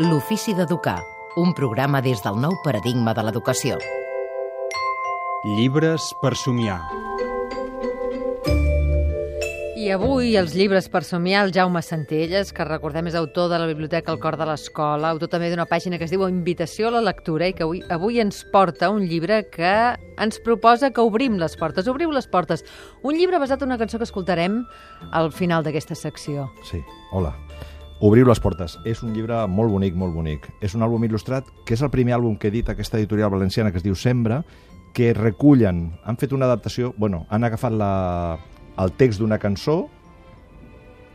L'ofici d'educar, un programa des del nou paradigma de l'educació. Llibres per somiar. I avui els llibres per somiar el Jaume Centelles, que recordem és autor de la Biblioteca El Cor de l'Escola, autor també d'una pàgina que es diu Invitació a la lectura i que avui, avui ens porta un llibre que ens proposa que obrim les portes. Obriu les portes. Un llibre basat en una cançó que escoltarem al final d'aquesta secció. Sí, hola. Obriu les portes. És un llibre molt bonic, molt bonic. És un àlbum il·lustrat, que és el primer àlbum que he dit aquesta editorial valenciana que es diu Sembra, que recullen, han fet una adaptació, bueno, han agafat la, el text d'una cançó,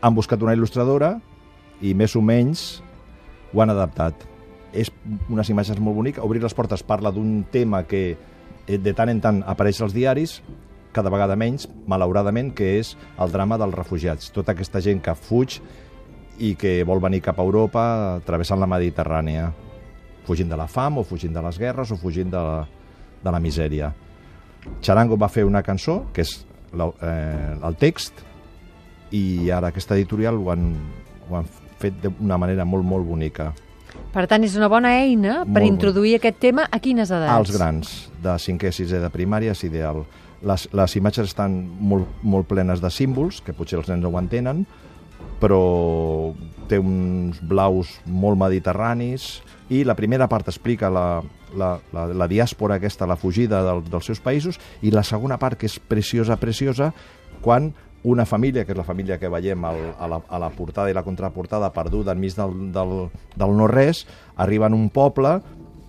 han buscat una il·lustradora i més o menys ho han adaptat. És unes imatges molt boniques. Obrir les portes parla d'un tema que eh, de tant en tant apareix als diaris, cada vegada menys, malauradament, que és el drama dels refugiats. Tota aquesta gent que fuig i que vol venir cap a Europa travessant la Mediterrània, fugint de la fam o fugint de les guerres o fugint de la, de la misèria. Charango va fer una cançó, que és la, eh, el text, i ara aquesta editorial ho han, ho han fet d'una manera molt, molt bonica. Per tant, és una bona eina per Molt introduir aquest tema a quines edats? Als grans, de 5è, 6è de primària és ideal. Les, les imatges estan molt, molt plenes de símbols, que potser els nens no ho entenen, però té uns blaus molt mediterranis i la primera part explica la, la, la, la diàspora aquesta, la fugida del, dels seus països, i la segona part, que és preciosa, preciosa, quan una família, que és la família que veiem al, a, la, a la portada i la contraportada perduda enmig del, del, del no-res, arriba en un poble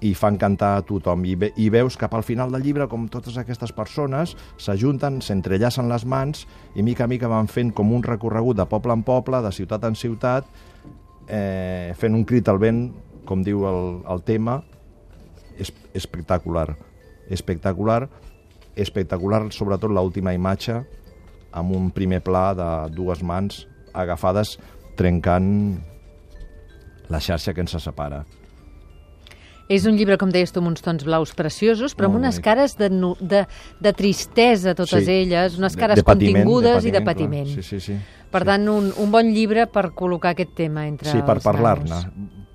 i fan cantar a tothom. I, ve, I veus cap al final del llibre com totes aquestes persones s'ajunten, s'entrellacen les mans i mica a mica van fent com un recorregut de poble en poble, de ciutat en ciutat, eh, fent un crit al vent, com diu el, el tema, és espectacular. Espectacular, espectacular sobretot l'última imatge amb un primer pla de dues mans agafades trencant la xarxa que ens separa. És un llibre, com deies tu, amb uns tons blaus preciosos, però amb unes cares de, de, de tristesa, totes Sí. elles, unes De- cares de patiment, contingudes de i de patiment, patiment. clar. Sí, sí, sí. Per Sí. tant, un, un bon llibre per col·locar aquest tema entre Sí, per parlar-ne.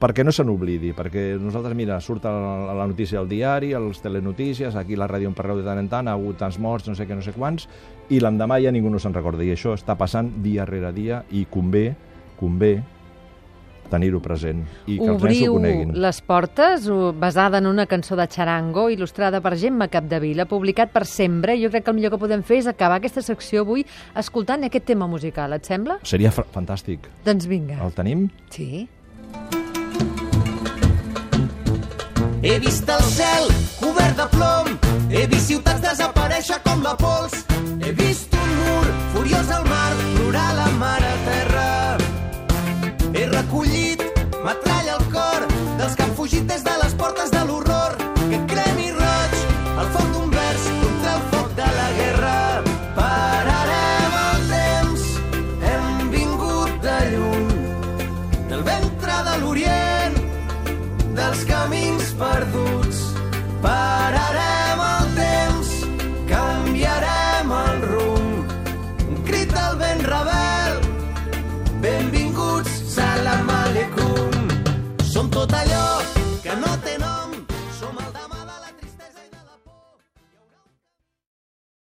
Perquè no se n'oblidi, perquè nosaltres, mira, surt a la, la notícia del diari, a les telenotícies, aquí a la ràdio en parleu de tant en tant, ha hagut tants morts, no sé què, no sé quants, i l'endemà ja ningú no se'n recorda. I això està passant dia rere dia i convé, convé tenir-ho present i que els nens ho Obriu coneguin. les portes, basada en una cançó de Charango, il·lustrada per Gemma Capdevila, publicat per Sempre. Jo crec que el millor que podem fer és acabar aquesta secció avui escoltant aquest tema musical, et sembla? Seria fa- fantàstic. Doncs vinga. El tenim? Sí. He vist el cel cobert de plom, he vist ciutats desaparèixer com la pols, els camins perduts. Pararem el temps, canviarem el rumb. Un crit al vent rebel, benvinguts, salam aleikum. Som tot allò